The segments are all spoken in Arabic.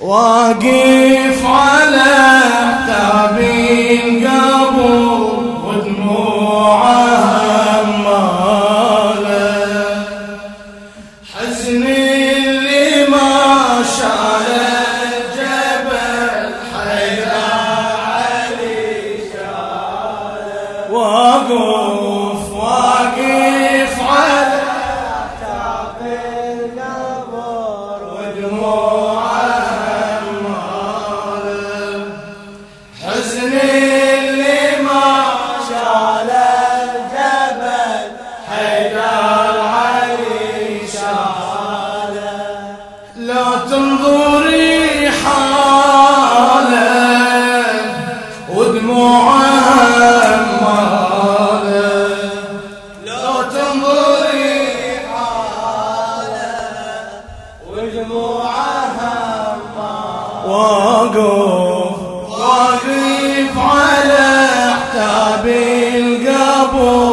واقف على تابين قلبي. واقف واقف على حتاب القبور.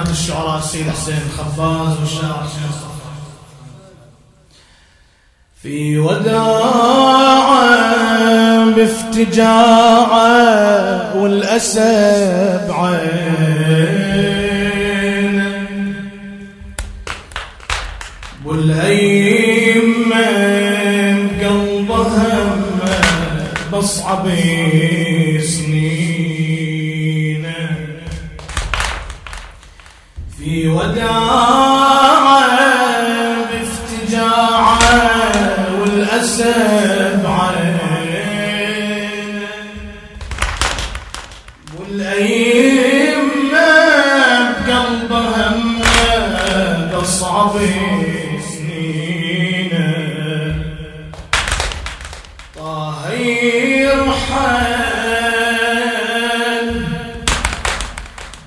علامات الشعراء السيد حسين الخفاز والشاعر حسين في وداعة بافتجاعة والأسى بعين والأيمة قلبها بصعبين. الوداع بافتجاعه والأسى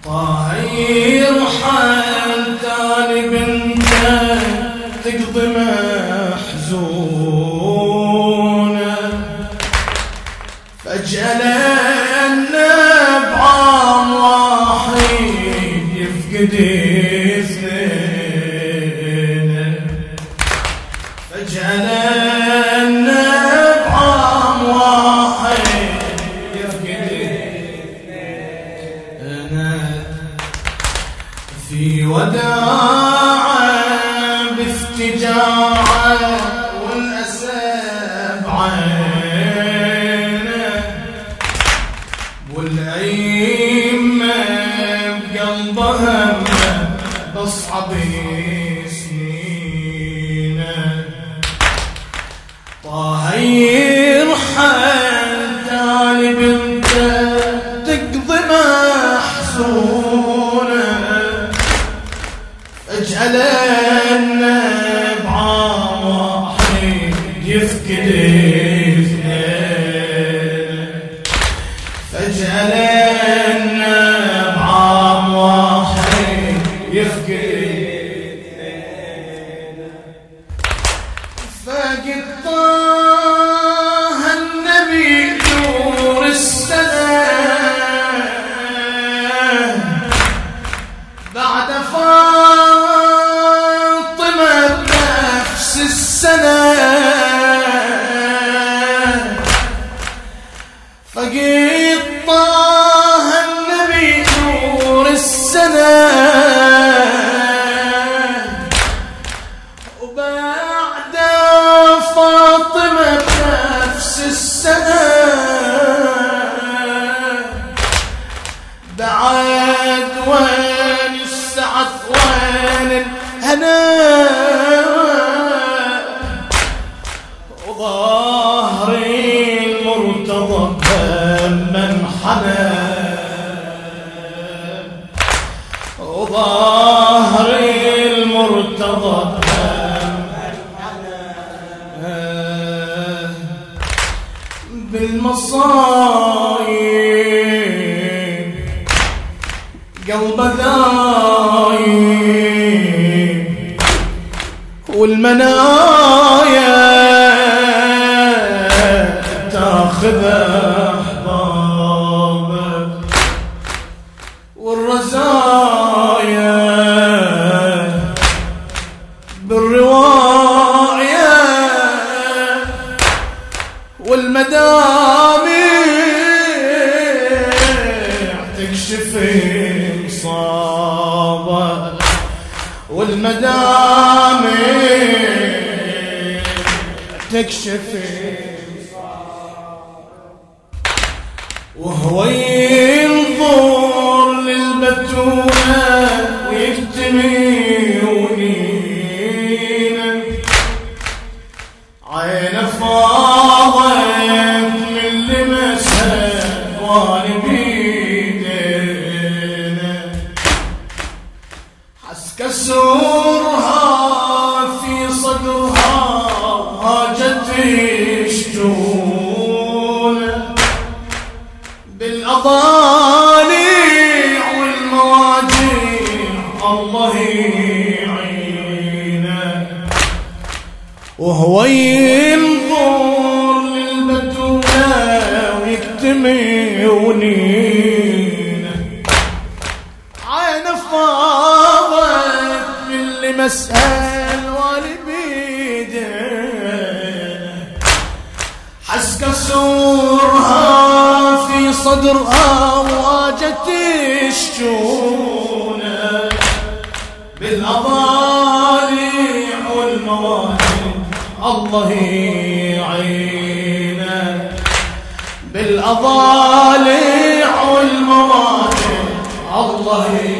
طاير حال تالي لبنته تقضي في وداع بافتجاعه تجعلنا بعواحد أنا والمنايا تاخذه tek şefeğe هاجت الشجون حس كسورها في صدرها واجت الشجونة بالأضالع والمواهب. الله يعينه. بالأضالع والمواهب. الله يعينه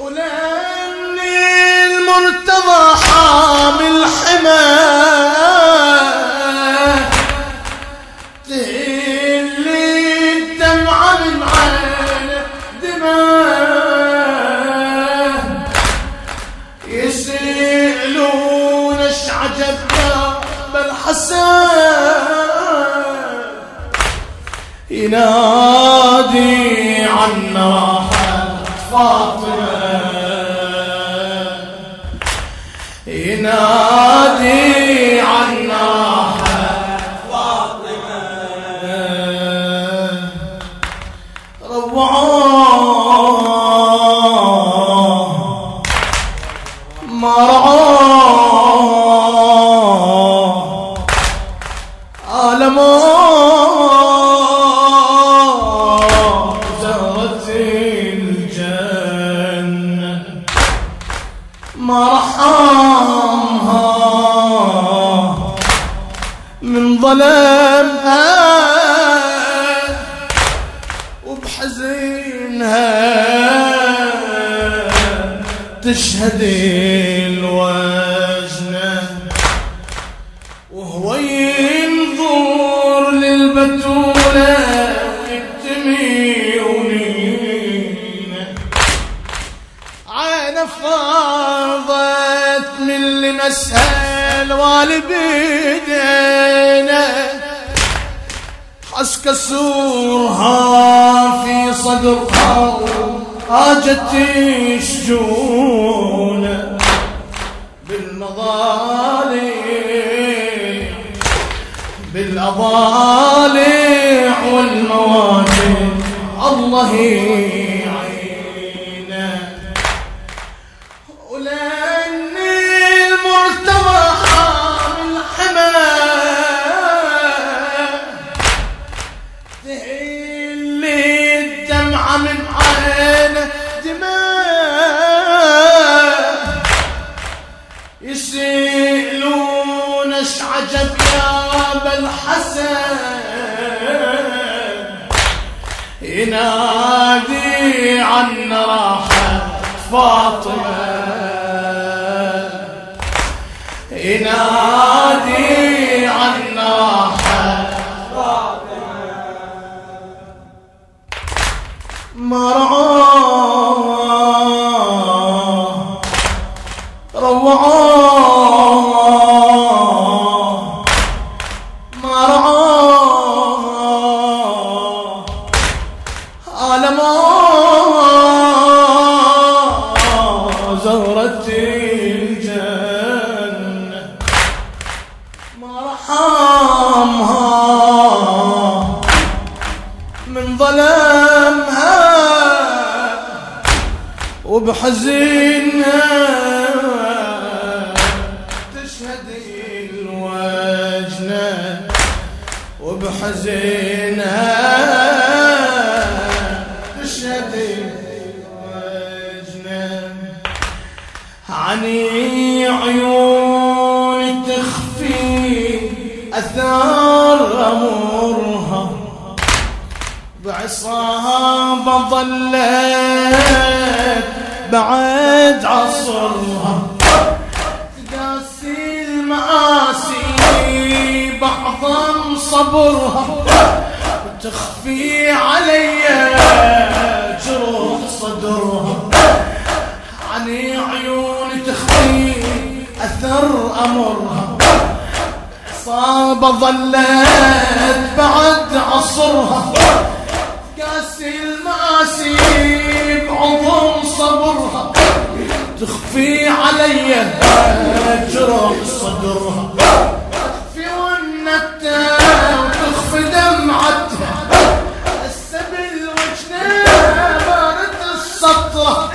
ولاني المرتضى حامل حماة. تهلي الدمعة من عينه دماء. يسألون إيش عجب يا بالحسن ينادي عنا فاطمة ينادي ما رحمها من ظلمها وبحزنها تشهد الوالي بيدينا حس كسورها في صدرها هاجت الشجون بالمظالم بالأضالع والمواجع الله ينادي عن راحة مرحمها من ظلمها وبحزنها تشهد الوجنة وبحزنها أثار أمورها بعصابة ظلت بعد عصرها. تقاسي المآسي بعظم صبرها وتخفي علي جروح صدرها. عني عيون تخفي أثر أمرها. صابة ظلت بعد عصرها. قاسي المآسي بعظم صبرها. تخفي علي جروح صدرها. تخفي ونتها وتخفي دمعتها. السبل وجنها بارت السطرة.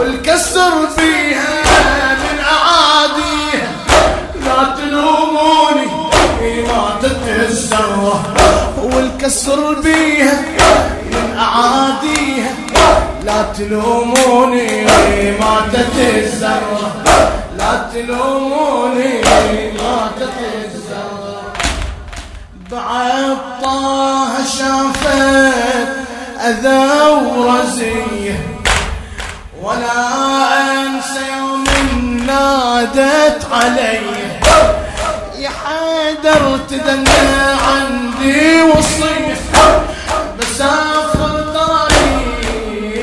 والكسر فيها الزرة والكسر بيها أعاديها. لا تلوموني ماتت الزرة لا تلوموني ماتت الزرة بعد طه شافت أذى ورزية. ولا أنسى يوم نادت علي. حيدر تدنى عندي وصية بسافر طريق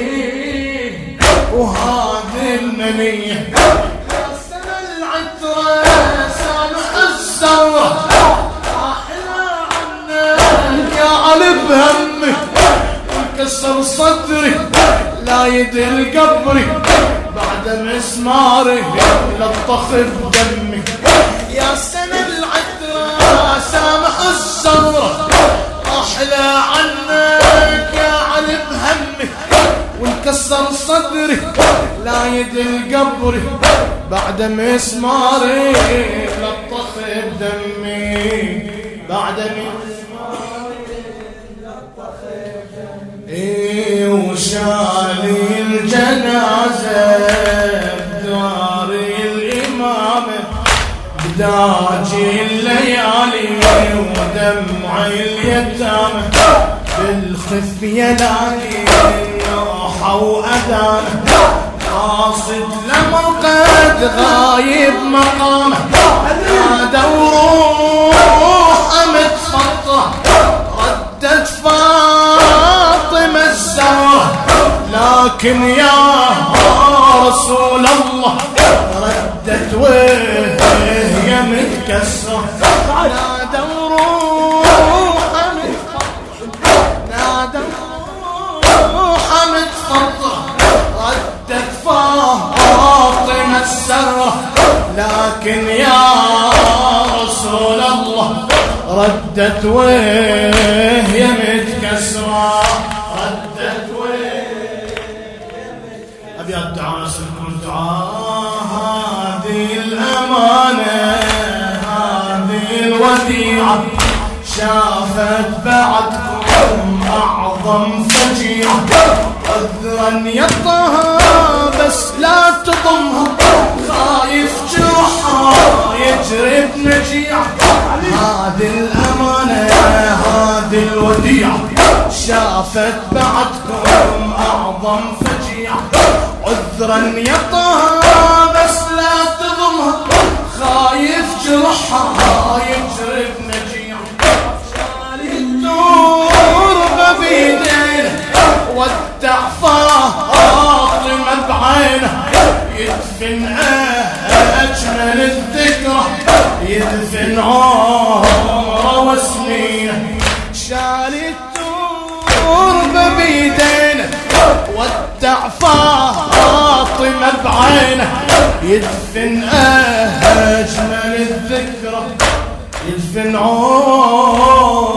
وهذه المنية يا سنة العترة سامح الثورة أحلى عنك يا علي بهمك كسر صدري لا يدل قبري. بعد مسماري لطخ بدمي. قبري بعد مسماري لطخ بدمي. بعد مسماري إيه وشالي الجنازة بداري الإمامة بداجي الليالي ودمعي اليتامى. بالخفية لاقي نوحة وأذانة. قاصد لموقد غايب مقامه نادى وروح متفطرة ردت فاطمة الزهرة. لكن يا رسول الله ردت وهي متكسرة. نادى وروح متفطرة نادى لكن يا رسول الله ردت وهي متكسرة. ردت وهي دعاء أسألكم دعاء هذه الأمانة هذه الوديعة. شافت بعدكم أعظم فجيعة عذرا يطها بس لا تضمها خايف جرحها يجري بنجيعة هذه الأمانة هذه الوديعة شافت بعدكم أعظم فجيع. عذرا يا طه بس لا تظلم خايف جرحها يجرب نجيع التربة بيدين ودع فاطمة بعينه يدفن أجمل الذكرى يدفن عمره وسنينه شال التربة بيدينه ودع فاطمة بعينه يدفن أجمل الذكرى يدفن عمره